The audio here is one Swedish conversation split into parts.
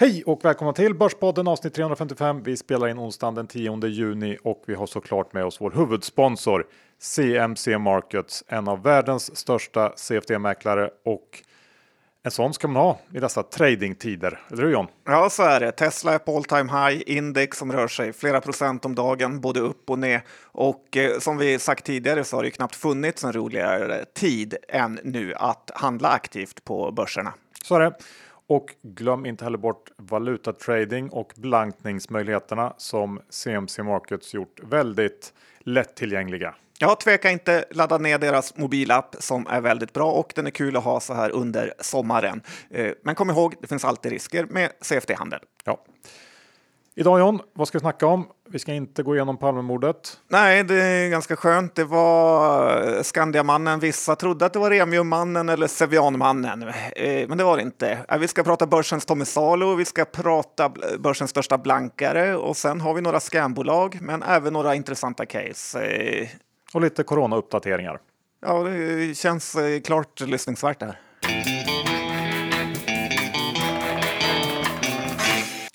Hej och välkomna till Börspodden avsnitt 355. Vi spelar in onsdagen den 10 juni och vi har såklart med oss vår huvudsponsor CMC Markets, en av världens största CFD-mäklare och en sån ska man ha i dessa tradingtider, eller hur John? Ja, så är det. Tesla är på all time high, index som rör sig flera procent om dagen, både upp och ner. Och eh, som vi sagt tidigare så har det knappt funnits en roligare tid än nu att handla aktivt på börserna. Så är det. Och glöm inte heller bort valutatrading och blankningsmöjligheterna som CMC Markets gjort väldigt lättillgängliga. Ja, tveka inte, ladda ner deras mobilapp som är väldigt bra och den är kul att ha så här under sommaren. Eh, men kom ihåg, det finns alltid risker med CFD-handel. Ja. Idag John, vad ska vi snacka om? Vi ska inte gå igenom Palmemordet. Nej, det är ganska skönt. Det var Skandiamannen. Vissa trodde att det var Remiummannen eller Sevianmannen, eh, men det var det inte. Eh, vi ska prata börsens Tommy Salo, vi ska prata börsens största blankare och sen har vi några scambolag, men även några intressanta case. Eh, och lite corona-uppdateringar. Ja, det känns klart lyssningsvärt där.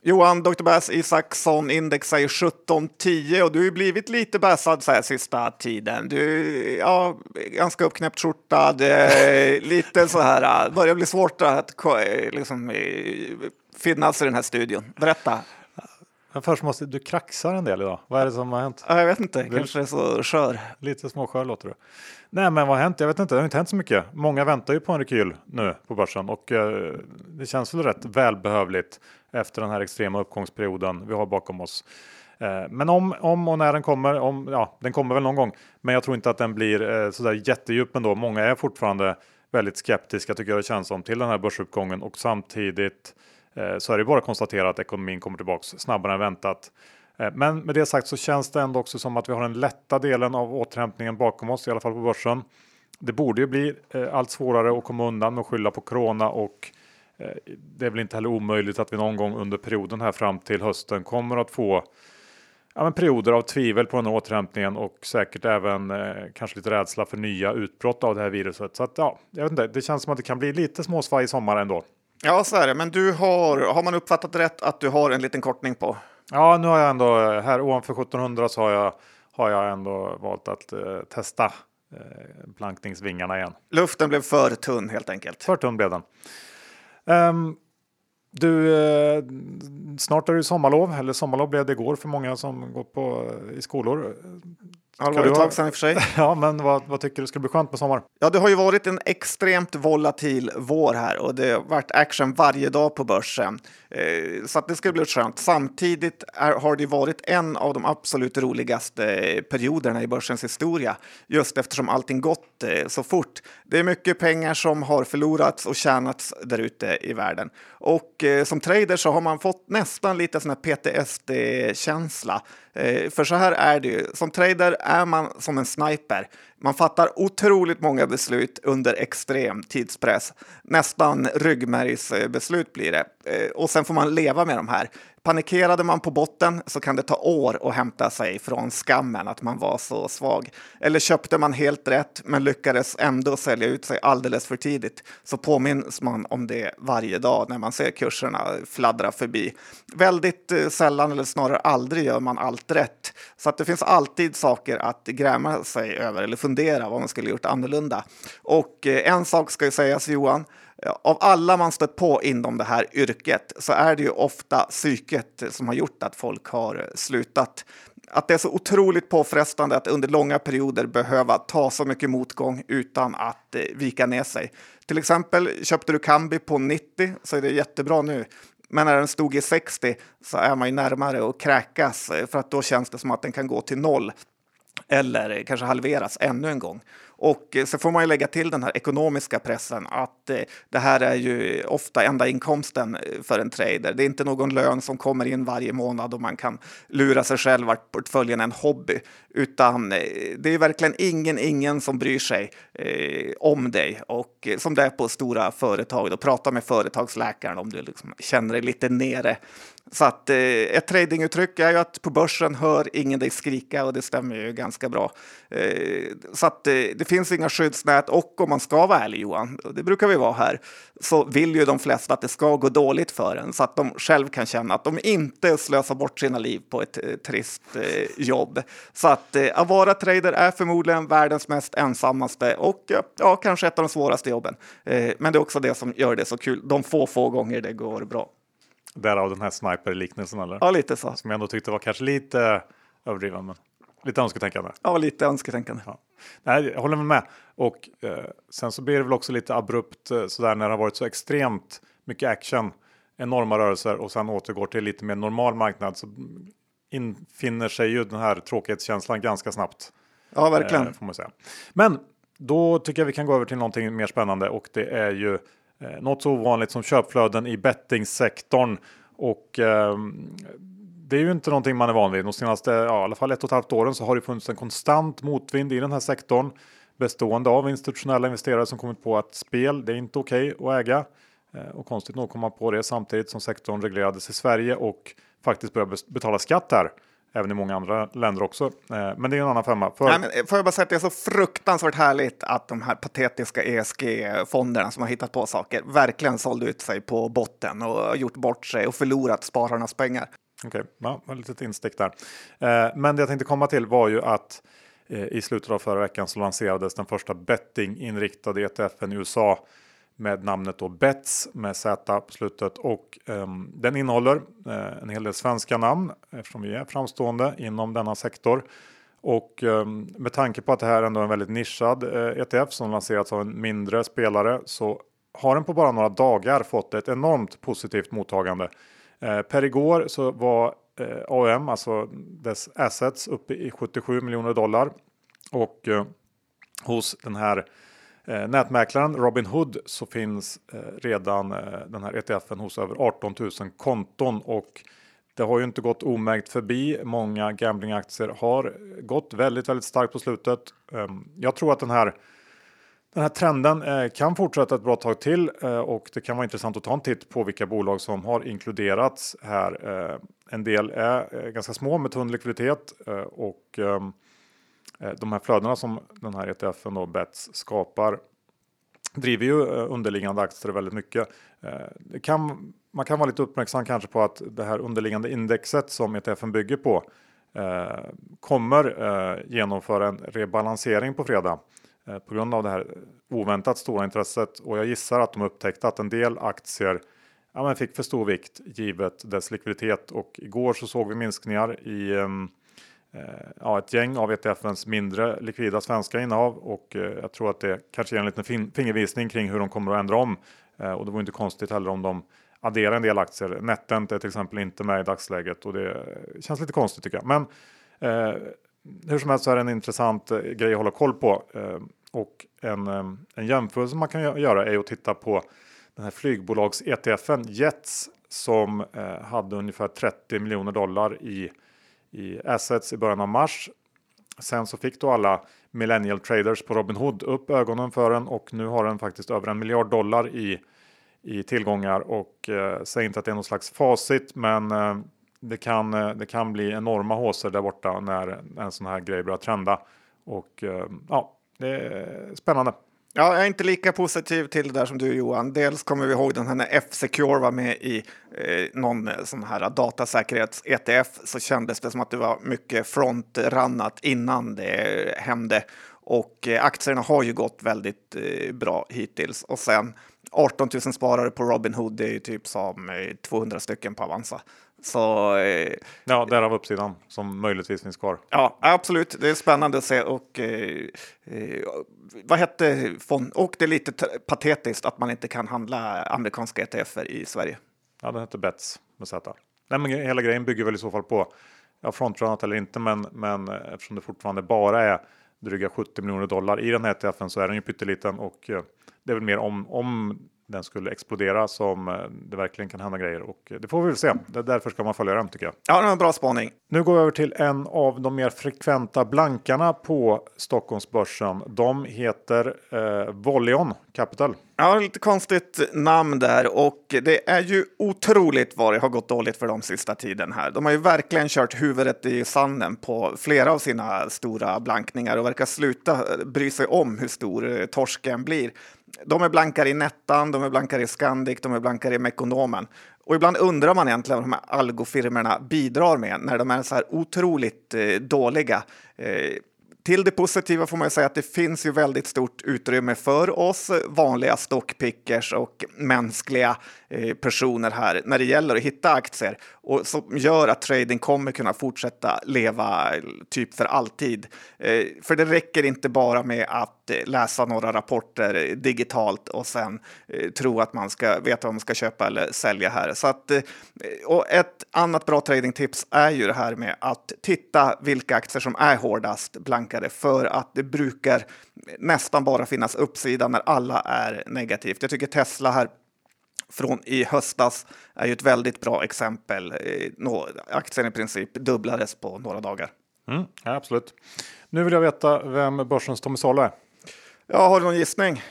Johan, Dr. Bass Isaksson, index säger 1710 och du har ju blivit lite bäsad så här sista tiden. Du ja, ganska uppknäppt skjorta, lite så här, börjar bli svårt att liksom, finnas i den här studion. Berätta. Men först måste du kraxar en del idag. Vad är det som har hänt? Jag vet inte, kanske är så skör. Lite småskör låter du. Nej, men vad har hänt? Jag vet inte. Det har inte hänt så mycket. Många väntar ju på en rekyl nu på börsen och eh, det känns väl rätt välbehövligt efter den här extrema uppgångsperioden vi har bakom oss. Eh, men om, om och när den kommer, om, ja, den kommer väl någon gång. Men jag tror inte att den blir eh, sådär jättedjup ändå. Många är fortfarande väldigt skeptiska tycker jag det känns som till den här börsuppgången och samtidigt Eh, så är det bara att konstatera att ekonomin kommer tillbaks snabbare än väntat. Eh, men med det sagt så känns det ändå också som att vi har den lätta delen av återhämtningen bakom oss, i alla fall på börsen. Det borde ju bli eh, allt svårare att komma undan med att skylla på corona och det är väl inte heller omöjligt att vi någon gång under perioden här fram till hösten kommer att få ja, men perioder av tvivel på den här återhämtningen och säkert även eh, kanske lite rädsla för nya utbrott av det här viruset. Så att ja, jag vet inte, det känns som att det kan bli lite småsvaj i sommar ändå. Ja, så är det. Men du har, har man uppfattat rätt att du har en liten kortning på? Ja, nu har jag ändå här ovanför 1700 så har jag, har jag ändå valt att eh, testa eh, plankningsvingarna igen. Luften blev för tunn helt enkelt. För tunn blev den. Um, du, eh, snart är det sommarlov, eller sommarlov blev det igår för många som går på, i skolor. Ja, det var ett tag sedan i och för sig. Ja, men vad, vad tycker du ska bli skönt med sommar? Ja, det har ju varit en extremt volatil vår här och det har varit action varje dag på börsen. Eh, så att det ska bli skönt. Samtidigt är, har det varit en av de absolut roligaste perioderna i börsens historia, just eftersom allting gått eh, så fort. Det är mycket pengar som har förlorats och tjänats där ute i världen. Och eh, som trader så har man fått nästan lite sån här PTSD-känsla. För så här är det ju, som trader är man som en sniper. Man fattar otroligt många beslut under extrem tidspress. Nästan ryggmärgsbeslut blir det. Eh, och sen får man leva med de här. Panikerade man på botten så kan det ta år att hämta sig från skammen att man var så svag. Eller köpte man helt rätt men lyckades ändå sälja ut sig alldeles för tidigt så påminns man om det varje dag när man ser kurserna fladdra förbi. Väldigt eh, sällan eller snarare aldrig gör man allt rätt. Så att det finns alltid saker att gräma sig över eller fundera fundera vad man skulle gjort annorlunda. Och eh, en sak ska ju sägas Johan, eh, av alla man stött på inom det här yrket så är det ju ofta psyket som har gjort att folk har eh, slutat. Att det är så otroligt påfrestande att under långa perioder behöva ta så mycket motgång utan att vika ner sig. Till exempel köpte du Kambi på 90 så är det jättebra nu. Men när den stod i 60 så är man ju närmare att kräkas för att då känns det som att den kan gå till noll eller kanske halveras ännu en gång. Och eh, så får man ju lägga till den här ekonomiska pressen att eh, det här är ju ofta enda inkomsten eh, för en trader. Det är inte någon lön som kommer in varje månad och man kan lura sig själv att portföljen är en hobby, utan det är verkligen ingen, ingen som bryr sig om dig och som det är på stora företag. Då prata med företagsläkaren om du liksom känner dig lite nere. Så att eh, ett tradinguttryck är ju att på börsen hör ingen dig skrika och det stämmer ju ganska bra. Eh, så att eh, det finns inga skyddsnät och om man ska vara ärlig Johan, det brukar vi vara här, så vill ju de flesta att det ska gå dåligt för en så att de själv kan känna att de inte slösar bort sina liv på ett eh, trist eh, jobb. Så att eh, att vara trader är förmodligen världens mest ensammaste och ja, kanske ett av de svåraste jobben. Eh, men det är också det som gör det så kul. De få, få gånger det går bra. Därav den här sniper-liknelsen eller? Ja, lite så. Som jag ändå tyckte var kanske lite överdriven, men lite önsketänkande. Ja, lite önsketänkande. Ja. Nej, jag håller med. Och eh, sen så blir det väl också lite abrupt eh, sådär när det har varit så extremt mycket action, enorma rörelser och sen återgår till lite mer normal marknad så infinner sig ju den här tråkighetskänslan ganska snabbt. Ja, verkligen. Eh, får man säga. Men då tycker jag vi kan gå över till någonting mer spännande och det är ju Eh, något så ovanligt som köpflöden i bettingsektorn. Och eh, det är ju inte någonting man är van vid. De senaste, ja, i alla fall ett och ett halvt åren så har det funnits en konstant motvind i den här sektorn. Bestående av institutionella investerare som kommit på att spel, det är inte okej okay att äga. Eh, och konstigt nog kom man på det samtidigt som sektorn reglerades i Sverige och faktiskt började betala skatt här även i många andra länder också. Eh, men det är en annan femma. För... Nej, men eh, får jag bara säga att det är så fruktansvärt härligt att de här patetiska ESG-fonderna som har hittat på saker verkligen sålde ut sig på botten och gjort bort sig och förlorat spararnas pengar. Okej, okay. ja, litet instick där. Eh, men det jag tänkte komma till var ju att i slutet av förra veckan så lanserades den första betting-inriktade ETFen i USA med namnet då Bets med Z på slutet och eh, den innehåller eh, en hel del svenska namn eftersom vi är framstående inom denna sektor. Och eh, med tanke på att det här ändå är en väldigt nischad eh, ETF som lanserats av en mindre spelare så har den på bara några dagar fått ett enormt positivt mottagande. Eh, per igår så var eh, AUM, alltså dess assets, uppe i 77 miljoner dollar och eh, hos den här eh, nätmäklaren Robinhood så finns eh, redan eh, den här ETFen hos över 18 000 konton och det har ju inte gått omärkt förbi. Många gamblingaktier har gått väldigt, väldigt starkt på slutet. Ehm, jag tror att den här den här trenden eh, kan fortsätta ett bra tag till eh, och det kan vara intressant att ta en titt på vilka bolag som har inkluderats här. Eh, en del är eh, ganska små med tunn likviditet eh, och Eh, Eh, de här flödena som den här ETFen då Bets skapar driver ju eh, underliggande aktier väldigt mycket. Eh, det kan, man kan vara lite uppmärksam kanske på att det här underliggande indexet som ETFen bygger på kommer genomföra en rebalansering på fredag på grund av det här oväntat stora intresset och jag gissar att de upptäckte att en del aktier ja, men fick för stor vikt givet dess likviditet och igår så såg vi minskningar i Eh, Eh, ja, ett gäng av ETFens mindre likvida svenska innehav och eh, jag tror att det kanske ger en liten fingervisning kring hur de kommer att ändra om. Eh, och det vore inte konstigt heller om de adderar en del aktier. Netent är till exempel inte med i dagsläget och det känns lite konstigt tycker jag. Men eh, hur som helst så är det en intressant eh, grej att hålla koll på. Eh, och en, eh, en jämförelse man kan göra är att titta på den här flygbolags ETFen Jets som eh, hade ungefär 30 miljoner dollar i i assets i början av mars. Sen så fick då alla millennial traders på Robinhood upp ögonen för den och nu har den faktiskt över en miljard dollar i, i tillgångar och eh, säg inte att det är någon slags facit men eh, det, kan, eh, det kan bli enorma håser där borta när en sån här grej börjar trenda och eh, ja, det är spännande. Ja, jag är inte lika positiv till det där som du Johan. Dels kommer vi ihåg den här när F-Secure var med i eh, någon eh, sån här datasäkerhets-ETF så kändes det som att det var mycket frontrannat innan det eh, hände. Och eh, aktierna har ju gått väldigt eh, bra hittills. Och sen 18 000 sparare på Robinhood, det är ju typ som eh, 200 stycken på Avanza. Så, eh, ja, därav uppsidan som möjligtvis finns kvar. Ja, absolut. Det är spännande att se. Och, eh, eh, vad hette fond? Och det är lite patetiskt att man inte kan handla amerikanska ETFer i Sverige. Ja, den heter Bets med Z. Nej, men hela grejen bygger väl i så fall på ja, frontrunnat eller inte, men, men eh, eftersom det fortfarande bara är dryga 70 miljoner dollar i den här ETFen så är den ju pytteliten och eh, det är väl mer om, om den skulle explodera som eh, det verkligen kan hända grejer och det får vi väl se. Därför ska man följa den tycker jag. Ja, det var en bra spaning. Nu går vi över till en av de mer frekventa blankarna på Stockholmsbörsen. De heter eh, Volion Capital. Ja, lite konstigt namn där och det är ju otroligt vad det har gått dåligt för dem sista tiden här. De har ju verkligen kört huvudet i sanden på flera av sina stora blankningar och verkar sluta bry sig om hur stor eh, torsken blir. De är blankare i Nettan, de är blankare i Scandic, de är blankare i Mekonomen. Och ibland undrar man egentligen vad de här algofirmerna bidrar med när de är så här otroligt eh, dåliga. Eh, till det positiva får man säga att det finns ju väldigt stort utrymme för oss vanliga stockpickers och mänskliga Eh, personer här när det gäller att hitta aktier och som gör att trading kommer kunna fortsätta leva eh, typ för alltid. Eh, för det räcker inte bara med att läsa några rapporter digitalt och sen tro att man ska veta vad man ska köpa eller sälja här. Så att, och ett annat bra tradingtips är ju det här med att titta vilka aktier som är hårdast blankade för att det brukar nästan bara finnas uppsida när alla är negativt. Jag tycker Tesla här från i höstas är ju ett väldigt bra exempel. Aktien i princip dubblades på några dagar. Mm, ja, absolut. Nu vill jag veta vem börsens Tommy Salo är. Ja, har du någon gissning?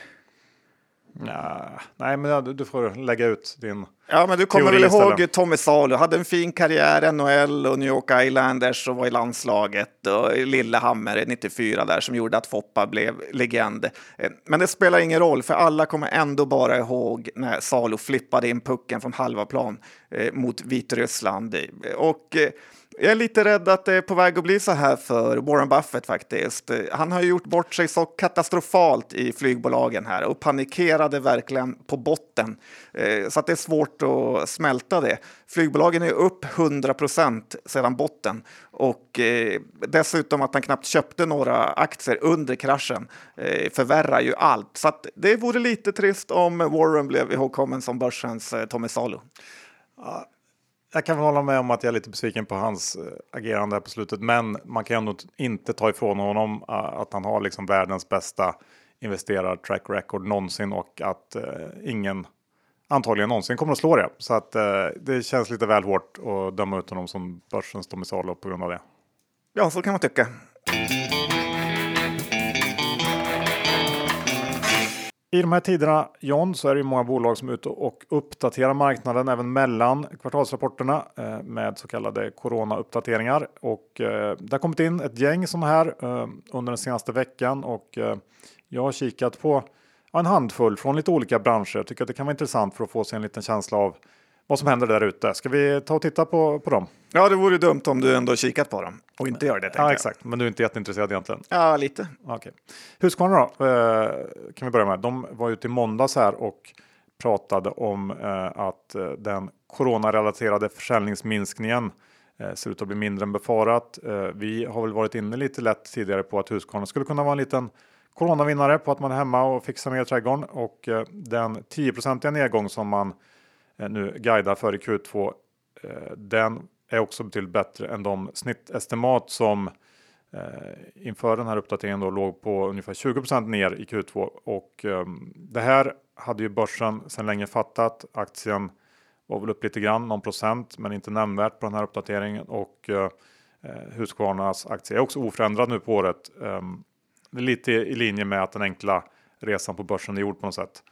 Ja, nej, men du får lägga ut din Ja, men du kommer väl ihåg Tommy Salo, hade en fin karriär, NHL och New York Islanders och var i landslaget och Lillehammer 94 där som gjorde att Foppa blev legend. Eh, men det spelar ingen roll, för alla kommer ändå bara ihåg när Salo flippade in pucken från halva plan eh, mot Vitryssland. Och eh, jag är lite rädd att det är på väg att bli så här för Warren Buffett faktiskt. Han har gjort bort sig så katastrofalt i flygbolagen här och panikerade verkligen på botten eh, så att det är svårt att smälta det. Flygbolagen är upp 100 procent sedan botten och eh, dessutom att han knappt köpte några aktier under kraschen eh, förvärrar ju allt. Så att det vore lite trist om Warren blev ihågkommen som börsens Tommy Salo. Jag kan hålla med om att jag är lite besviken på hans eh, agerande agerande på slutet, men man kan ändå inte ta ifrån honom eh, att han har liksom världens bästa investerar-track record någonsin och att eh, ingen antagligen någonsin kommer att slå det. Så att eh, det känns lite väl hårt att döma ut honom som börsens domicilo på grund av det. Ja, så kan man tycka. I de här tiderna John så är det många bolag som är ute och uppdaterar marknaden även mellan kvartalsrapporterna eh, med så kallade corona-uppdateringar. Och eh, det har kommit in ett gäng sådana här eh, under den senaste veckan och jag har kikat på en handfull från lite olika branscher. Jag tycker att det kan vara intressant för att få sig en liten känsla av vad som händer där ute. Ska vi ta och titta på, på dem? Ja, det vore dumt om du ändå kikat på dem och inte gör det. Ja, exakt. Men du är inte jätteintresserad egentligen? Ja, lite. Okay. Husqvarna då, eh, kan vi börja med. De var ute i måndags här och pratade om eh, att eh, den coronarelaterade försäljningsminskningen eh, ser ut att bli mindre än befarat. Eh, vi har väl varit inne lite lätt tidigare på att Husqvarna skulle kunna vara en liten coronavinnare på att man är hemma och fixar med trädgården och eh, den 10% nedgång som man Eh, nu guidar för i Q2, eh, den är också betydligt bättre än de snittestimat som eh, inför den här uppdateringen då låg på ungefär 20% ner i Q2 och ehm, det här hade ju börsen sedan länge fattat. Aktien var väl upp lite grann, någon procent, men inte nämnvärt på den här uppdateringen och eh, eh, Husqvarnas aktie är också oförändrad nu på året. Ehm, lite i linje med att den enkla resan på börsen är gjord på något sätt.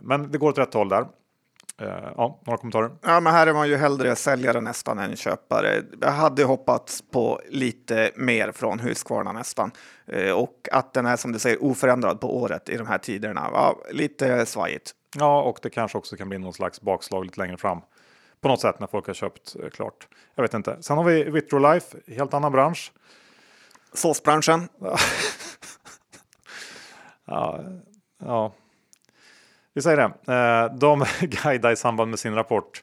Men det går åt rätt håll där. Uh, ja, några kommentarer? Ja, men här är man ju hellre säljare nästan än köpare. Jag hade hoppats på lite mer från Husqvarna nästan. Uh, och att den är som du säger oförändrad på året i de här tiderna. Ja, lite svajigt. Ja, och det kanske också kan bli någon slags bakslag lite längre fram. På något sätt när folk har köpt uh, klart. Jag vet inte. Sen har vi Vitrolife, helt annan bransch. Såsbranschen. ja, ja, vi säger det. Eh, de guidade i samband med sin rapport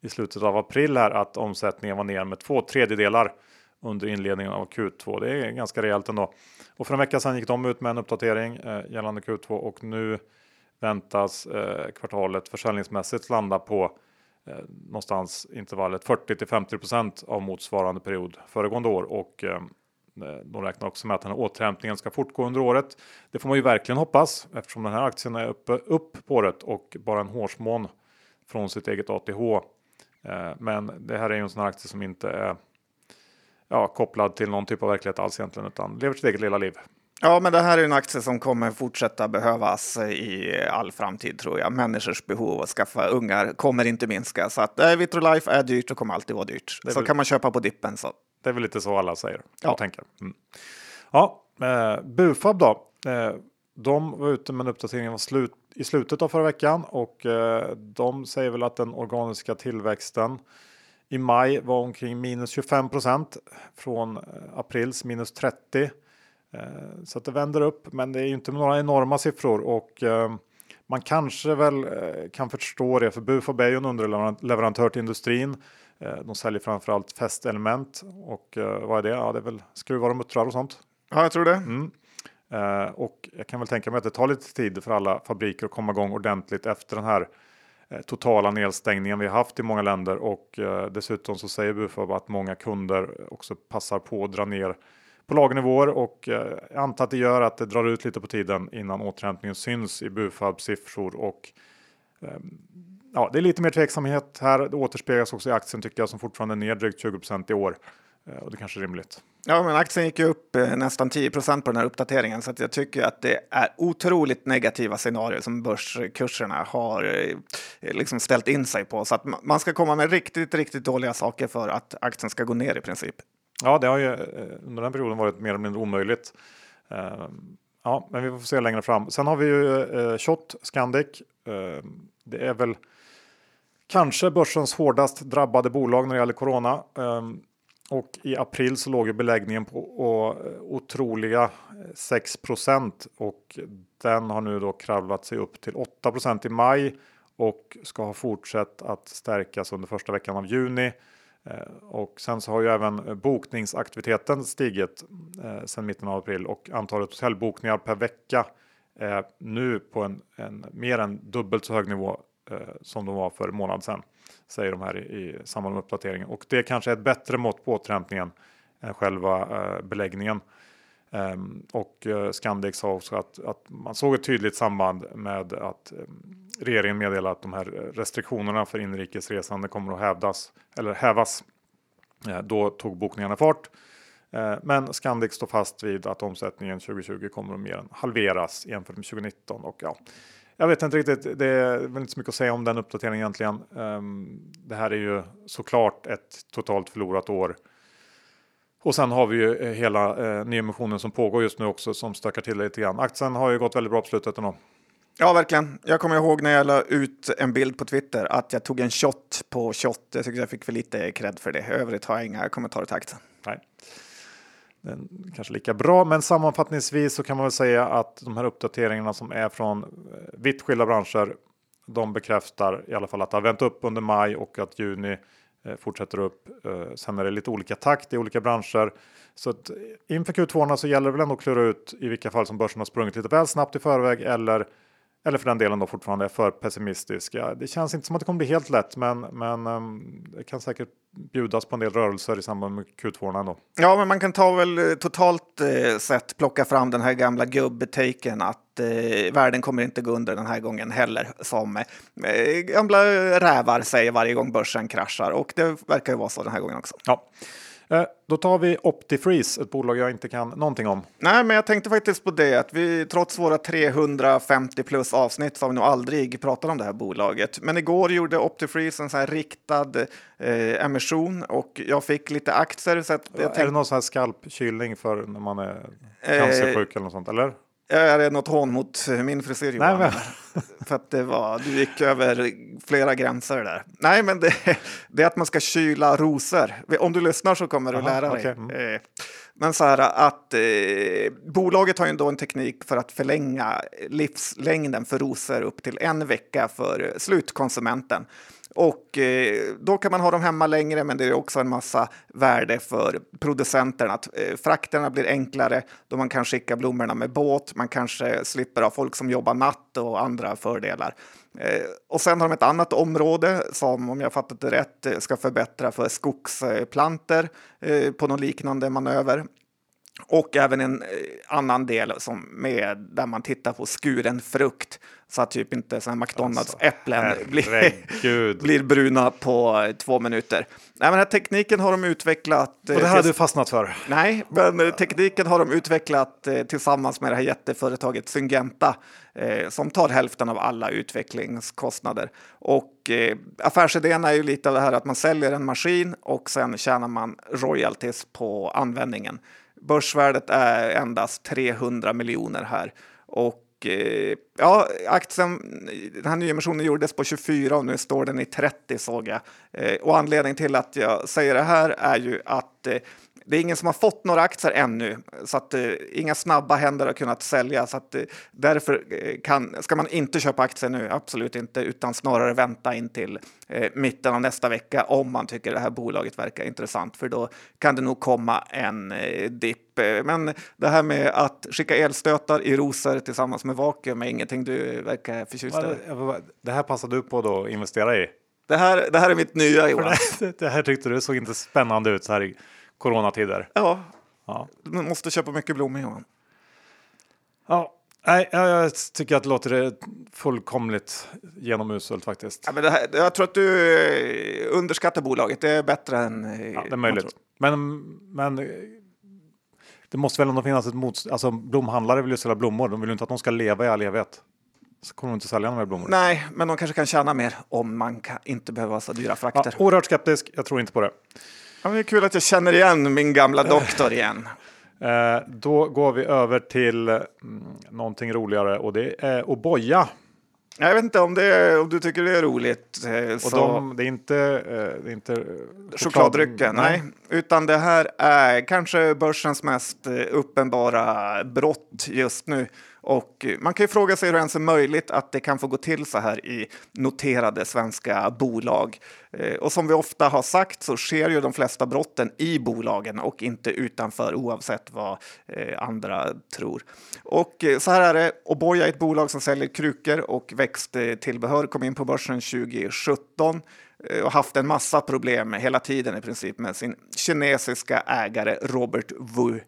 i slutet av april här att omsättningen var ner med två tredjedelar under inledningen av Q2. Det är ganska rejält ändå. Och för en vecka sedan gick de ut med en uppdatering eh, gällande Q2 och nu väntas eh, kvartalet försäljningsmässigt landa på någonstans intervallet 40 till 50% av motsvarande period föregående år och de räknar också med att den här återhämtningen ska fortgå under året. Det får man ju verkligen hoppas eftersom den här aktien är uppe, upp på året och bara en hårsmån från sitt eget ATH. Men det här är ju en sån här aktie som inte är ja, kopplad till någon typ av verklighet alls egentligen utan lever sitt eget lilla liv. Ja, men det här är en aktie som kommer fortsätta behövas i all framtid tror jag. Människors behov att skaffa ungar kommer inte minska. Så att äh, Vitrolife är dyrt och kommer alltid vara dyrt. Så kan man köpa på dippen så. Det är väl lite så alla säger ja. och tänker. Mm. Ja, eh, Bufab då. Eh, de var ute med en uppdatering var slut, i slutet av förra veckan och eh, de säger väl att den organiska tillväxten i maj var omkring minus 25 procent från eh, aprils minus 30. Eh, så att det vänder upp, men det är ju inte några enorma siffror och eh, man kanske väl kan förstå det, för Bufab är ju en underleverantör till industrin. De säljer framförallt fästelement och vad är det? Ja, det är väl skruvar och muttrar och sånt. Ja, jag tror det. Mm. Och jag kan väl tänka mig att det tar lite tid för alla fabriker att komma igång ordentligt efter den här Eh, totala nedstängningen vi har haft i många länder och eh, dessutom så säger Bufab att många kunder också passar på att dra ner på lagnivåer och eh, jag antar att det gör att det drar ut lite på tiden innan återhämtningen syns i Bufabs siffror och ehm, ja, det är lite mer tveksamhet här. Det återspeglas också i aktien tycker jag som fortfarande är ner drygt 20% i år och det kanske är rimligt. Ja, men aktien gick ju upp eh, nästan 10% på den här uppdateringen så att jag tycker att det är otroligt negativa scenarier som börskurserna har eh, liksom ställt in sig på. Så att man ska komma med riktigt, riktigt dåliga saker för att aktien ska gå ner i princip. Ja, det har ju eh, under den perioden varit mer eller mindre omöjligt. Ja, men vi får se längre fram. Sen har vi ju Shot Scandic. Det är väl kanske börsens hårdast drabbade bolag när det gäller corona. Ehm, och i april så låg beläggningen på otroliga 6% och den har nu då kravlat sig upp till 8% i maj och ska ha fortsatt att stärkas under första veckan av juni. Ehm, och sen så har ju även bokningsaktiviteten stigit eh, sedan mitten av april och antalet hotellbokningar per vecka är nu på en, en mer än dubbelt så hög nivå Eh, som de var för en månad sedan säger de här i, i samband med uppdateringen. Och det kanske är ett bättre mått på återhämtningen än själva eh, beläggningen. Um, och uh, Scandic sa också att, att, man såg ett tydligt samband med att um, regeringen meddelade att de här restriktionerna för inrikesresande kommer att hävdas eller hävas. Uh, då tog bokningarna fart. Uh, men Scandic står fast vid att omsättningen 2020 kommer att mer än halveras jämfört med 2019 och ja, jag vet inte riktigt. Det är väl inte så mycket att säga om den uppdateringen egentligen. Um, det här är ju såklart ett totalt förlorat år. Och sen har vi ju eh, hela eh, nyemissionen som pågår just nu också som stökar till lite grann. Aktien har ju gått väldigt bra på slutet ändå. Ja, verkligen. Jag kommer ihåg när jag la ut en bild på Twitter att jag tog en shot på shot. Jag tycker jag fick för lite cred för det. I övrigt har jag inga kommentarer till aktien. Kanske lika bra. Men sammanfattningsvis så kan man väl säga att de här uppdateringarna som är från eh, vitt skilda branscher. De bekräftar i alla fall att det har vänt upp under maj och att juni eh, fortsätter upp. Eh, sen är det lite olika takt i olika branscher. Så att inför Q2 så gäller det väl ändå att klura ut i vilka fall som börsen har sprungit lite väl snabbt i förväg eller eller för den delen då fortfarande är för pessimistisk. Ja, det känns inte som att det kommer bli helt lätt, men, men um, det kan säkert bjudas på en del rörelser i samband med Q2 ändå. Ja, men man kan ta väl eh, totalt eh, sett plocka fram den här gamla gubbetaken att eh, världen kommer inte gå under den här gången heller, som eh, gamla rävar säger varje gång börsen kraschar. Och det verkar ju vara så den här gången också. Ja. Eh, då tar vi Optifreeze, ett bolag jag inte kan någonting om. Nej, men jag tänkte faktiskt på det att vi trots våra 350 plus avsnitt så har vi nog aldrig pratat om det här bolaget. Men igår gjorde Optifreeze en sån här riktad eh, emission och jag fick lite aktier. Så att jag tänkte... Är det någon sån här skalpkylning för när man är cancersjuk eh, eller något sånt? Eller? Är det något hån mot min frisyr Johan? Nej. För att det var, du gick över flera gränser där. Nej, men det, det är att man ska kyla rosor. Om du lyssnar så kommer du Aha, lära dig. Okay. Mm. Eh, men så här att eh, bolaget har ju ändå en teknik för att förlänga livslängden för rosor upp till en vecka för slutkonsumenten. Och eh, då kan man ha dem hemma längre, men det är också en massa värde för producenterna. Att eh, frakterna blir enklare då man kan skicka blommorna med båt. Man kanske slipper ha folk som jobbar natt och andra fördelar. Eh, och sen har de ett annat område som, om jag fattat det rätt, ska förbättra för skogsplanter på någon liknande manöver. Och även en eh, annan del som med, där man tittar på skuren frukt så att typ inte såna McDonalds Alltså, blir, blir bruna på eh, två minuter. Nej, men här tekniken har de utvecklat. eh, Och det här har du fastnat för. Nej, men tekniken har de utvecklat tillsammans med det här jätteföretaget Syngenta eh, som tar hälften av alla utvecklingskostnader. Och eh, affärsidén är ju lite av det här att man säljer en maskin och sen tjänar man royalties på användningen. Börsvärdet är endast 300 miljoner här. Och eh, ja, aktien, den här nyemissionen gjordes på 24 och nu står den i 30 såg jag. Eh, och anledningen till att jag säger det här är ju att eh, det är ingen som har fått några aktier ännu, så att eh, inga snabba händer har kunnat sälja. Så att, eh, därför eh, kan, ska man inte köpa aktier nu, absolut inte, utan snarare vänta in till eh, mitten av nästa vecka om man tycker det här bolaget verkar intressant, för då kan det nog komma en eh, dipp. Eh, Men det här med att skicka elstötar i rosor tillsammans med vakuum är ingenting du verkar förtjust i. Det här passar du på då att investera i. Det här, det här är mitt nya Johan. det, här tyckte du såg inte spännande ut så här coronatider. Ja, Ja. du måste köpa mycket blommor Johan. Ja, nej, jag, tycker att det låter fullkomligt genomuselt faktiskt. Ja, men det här, jag tror att du eh, underskattar bolaget. Det är bättre än... eh, Ja, det är man möjligt. Men, men eh, det måste väl ändå finnas ett motstånd. Alltså blomhandlare vill ju sälja blommor. De vill ju inte att de ska leva i all evighet. Så kommer de inte sälja de här blommorna. Nej, men de kanske kan tjäna mer om man kan, inte behöver ha så dyra Ja, frakter. oerhört skeptisk. Jag tror inte på det. Ja, det är kul att jag känner igen min gamla doktor igen. Eh, då går vi över till mm, någonting roligare och det är O'boya. Jag vet inte om, det är, om du tycker det är roligt. eh, Och Så... de, det är inte, eh, det är inte choklad- Chokladdrycken, nej. Utan det här är kanske börsens mest eh, uppenbara brott just nu. Och eh, man kan ju fråga sig hur det ens är möjligt att det kan få gå till så här i noterade svenska bolag. Eh, och som vi ofta har sagt så sker ju de flesta brotten i bolagen och inte utanför oavsett vad eh, andra tror. Och så här är det, Oboya är ett bolag som säljer krukor och växttillbehör, kom in på börsen 2017 och haft en massa problem hela tiden i princip med sin kinesiska ägare Robert Wu.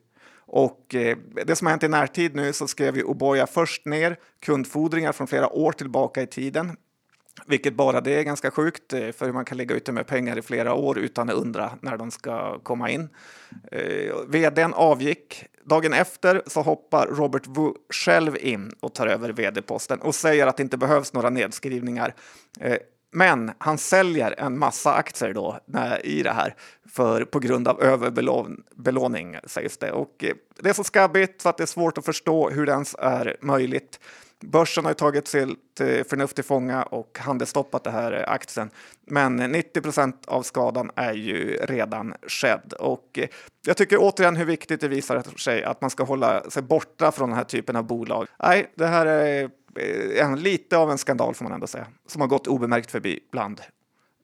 Och eh, det som har hänt i närtid nu så skrev ju Oboya först ner kundfordringar från flera år tillbaka i tiden. Vilket bara det är ganska sjukt, eh, för för man kan ligga ute med pengar i flera år utan att undra när de ska komma in. Eh, vdn avgick. Dagen efter så hoppar Robert Wu själv in och tar över vd-posten och säger att det inte behövs några nedskrivningar. Eh, men han säljer en massa aktier då när, i det här för, på grund av överbelåning sägs det. Och eh, det är så skabbigt så att det är svårt att förstå hur det ens är möjligt. Börsen har ju tagit sitt eh, förnuft till fånga och handelsstoppat det här eh, aktien. Men 90 procent av skadan är ju redan skedd. Och jag tycker återigen hur viktigt det visar sig att man ska hålla sig borta från den här typen av bolag. Nej, det här är lite av en skandal får man ändå säga, som har gått obemärkt förbi bland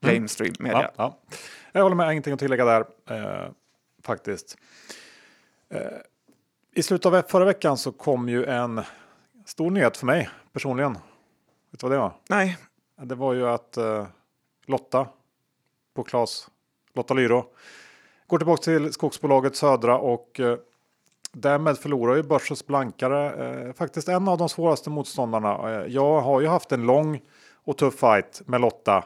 mainstream media. Ja, ja. Jag håller med, ingenting att tillägga där eh, faktiskt. Eh, I slutet av förra veckan så kom ju en stor nyhet för mig personligen. Vet du vad det var? Nej, Det var ju att eh, Lotta på Klas, Lotta Lyro, går tillbaka till skogsbolaget Södra och eh, därmed förlorar ju börsens blankare eh, faktiskt en av de svåraste motståndarna. Eh, jag har ju haft en lång och tuff fight med Lotta,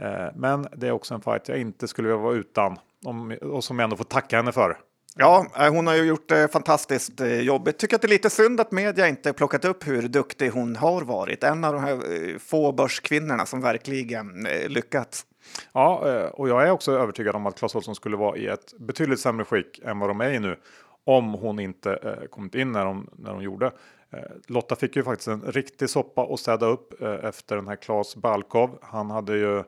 eh, men det är också en fight jag inte skulle vilja vara utan om, och som jag ändå får tacka henne för. Ja, eh, hon har ju gjort det fantastiskt eh, jobbigt. Tycker att det är lite synd att media inte plockat upp hur duktig hon har varit. En av de här få börskvinnorna som verkligen lyckats. Ja, och jag är också övertygad om att Clas Ohlson skulle vara i ett betydligt sämre skick än vad de är i nu. Om hon inte eh, kommit in när de, när de gjorde. Eh, Lotta fick ju faktiskt en riktig soppa att städa upp eh, efter den här Klas Balkov. Han hade ju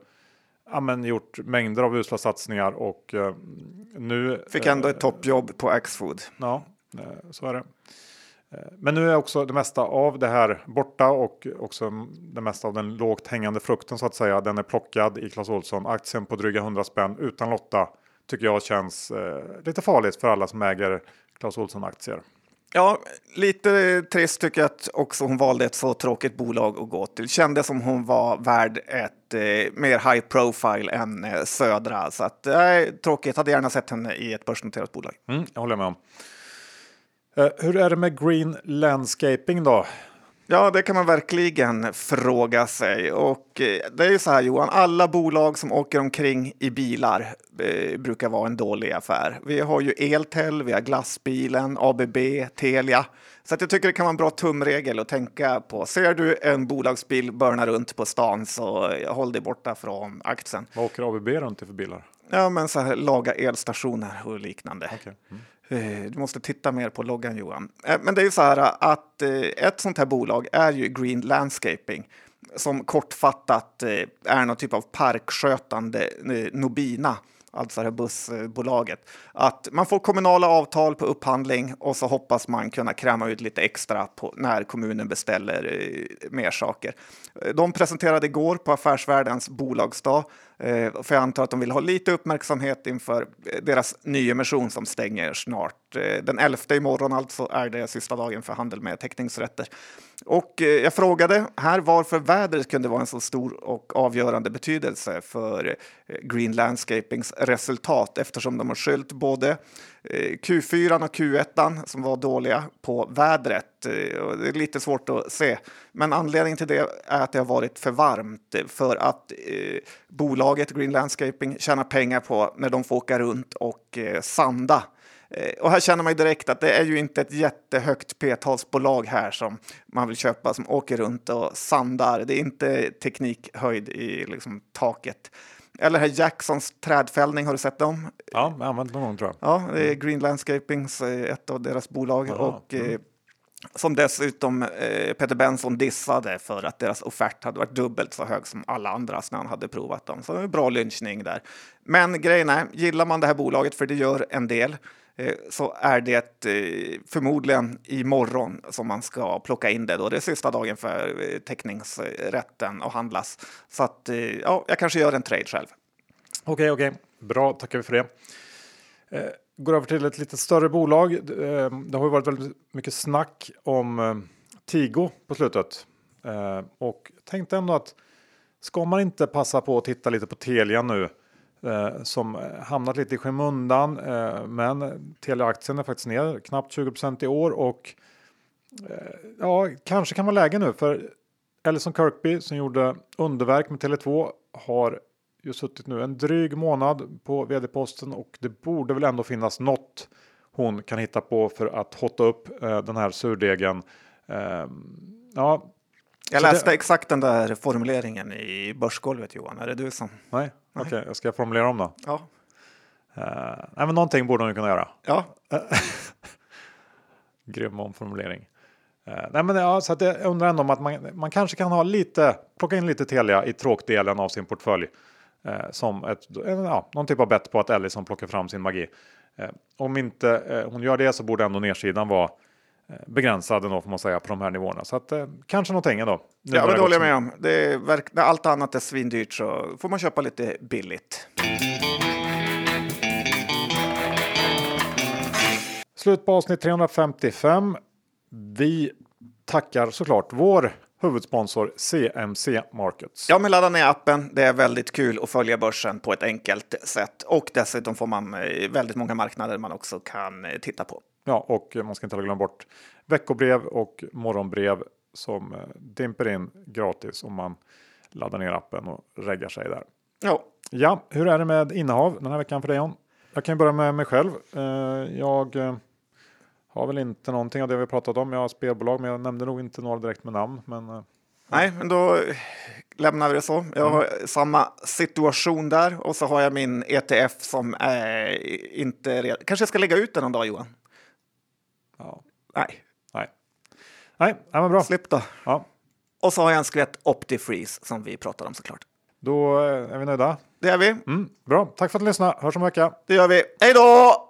ja, men, gjort mängder av usla satsningar och eh, nu... Fick eh, ändå ett toppjobb på Axfood. Ja, eh, så är det. Eh, Men nu är också det mesta av det här borta och också det mesta av den lågt hängande frukten så att säga. Den är plockad i Clas Ohlson. Aktien på dryga 100 spänn utan Lotta tycker jag känns eh, lite farligt för alla som äger Clas Ohlson aktier. Ja, lite trist tycker jag att också hon valde ett så tråkigt bolag att gå till. Kändes som hon var värd ett eh, mer high profile än eh, Södra. Så att, eh, tråkigt, hade gärna sett henne i ett börsnoterat bolag. Mm, jag håller med om. Eh, hur är det med Green Landscaping då? Ja, det kan man verkligen fråga sig. Och eh, det är ju så här Johan, alla bolag som åker omkring i bilar eh, brukar vara en dålig affär. Vi har ju Eltel, vi har Glassbilen, ABB, Telia. Så att jag tycker det kan vara en bra tumregel att tänka på. Ser du en bolagsbil börna runt på stan så håll dig borta från aktien. Vad åker ABB runt i för bilar? Ja, men så här laga elstationer och liknande. Okay. Mm. Eh, du måste titta mer på loggan Johan. Eh, men det är ju så här att eh, ett sånt här bolag är ju Green Landscaping som kortfattat är någon typ av parkskötande Nobina alltså det här bussbolaget, att man får kommunala avtal på upphandling och så hoppas man kunna kräma ut lite extra på när kommunen beställer mer saker. De presenterade igår på Affärsvärldens bolagsdag, eh, för jag antar att de vill ha lite uppmärksamhet inför eh, deras nyemission som stänger snart. Eh, den 11 imorgon alltså är det sista dagen för handel med teckningsrätter. Och eh, jag frågade här varför vädret kunde vara en så stor och avgörande betydelse för eh, Green Landscapings resultat eftersom de har skylt både eh, Q4 och Q1 som var dåliga på vädret. Eh, det är lite svårt att se, men anledningen till det är att det har varit för varmt för att eh, bolaget Green Landscaping tjänar pengar på när de får åka runt och eh, sanda. Eh, och här känner man ju direkt att det är ju inte ett jättehögt p-talsbolag här som man vill köpa som åker runt och sandar. Det är inte teknikhöjd i liksom, taket. Eller här Jacksons trädfällning, har du sett dem? Ja, jag använt någon gång tror jag. Ja, det är Green Landscapings, eh, ett av deras bolag. Aha, och, mm som dessutom eh, Peter Benson dissade för att deras offert hade varit dubbelt så hög som alla andras när han hade provat dem. Så det var en bra lynchning där. Men grejen är, gillar man det här bolaget, för det gör en del, Eh, så är det eh, förmodligen imorgon som man ska plocka in det. Då. Det är sista dagen för eh, teckningsrätten att handlas. Så att, eh, ja, jag kanske gör en trade själv. Okej, okay, okej. Okay. Bra, tackar vi för det. Eh, Går över till ett lite större bolag. Eh, det har ju varit väldigt mycket snack om eh, Tigo på slutet. Eh, och tänkte ändå att ska man inte passa på att titta lite på Telia nu som hamnat lite i skymundan. Men Telia-aktien är faktiskt ner knappt 20% i år och ja, kanske kan vara läge nu för Ellison Kirkby som gjorde underverk med Tele2 har ju suttit nu en dryg månad på vd-posten och det borde väl ändå finnas något hon kan hitta på för att hotta upp eh, den här surdegen. Eh, ja, jag läste det... exakt den där formuleringen i Börsgolvet Johan. Är det du som? Nej, okej, okay. jag ska formulera om då. Ja. Nej, men någonting borde hon kunna göra. Ja. Grym omformulering. Uh, nej, men ja, så att jag undrar ändå om att man, man kanske kan ha lite, plocka in lite Telia i tråkdelen av sin portfölj. Uh, som ett, ja, någon typ av bett på att Ellison plockar fram sin magi. om inte hon gör det så borde ändå nedsidan vara Eh, begränsad ändå får man säga på de här nivåerna. Så att, eh, kanske någonting ändå. Ja, men det håller jag med om. Det är verk- när allt annat är svindyrt så får man köpa lite billigt. Slut på avsnitt 355. Vi tackar såklart vår huvudsponsor CMC Markets. Ja, men ladda ner appen. Det är väldigt kul att följa börsen på ett enkelt sätt och dessutom får man eh, väldigt många marknader man också kan eh, titta på. Ja, och man ska inte glömma bort veckobrev och morgonbrev som eh, dimper in gratis om man laddar ner appen och reggar sig där. Ja. Ja, hur är det med innehav den här veckan för dig John? Jag kan börja med mig själv. Jag har väl inte någonting av det vi pratat om. Jag har spelbolag, men jag nämnde nog inte några direkt med namn. Men... Nej, men då lämnar vi det så. Jag har mm. samma situation där och så har jag min ETF som är inte redan. Kanske jag ska lägga ut den någon dag Johan? Ja. Nej. Nej. Nej, men bra. Slipp då. Ja. Och så har jag en skvätt OptiFreeze som vi pratar om såklart. Då är vi nöjda. Det är vi. Mm, bra, tack för att du lyssnade. Hörs om en vecka. Det gör vi. Hej då!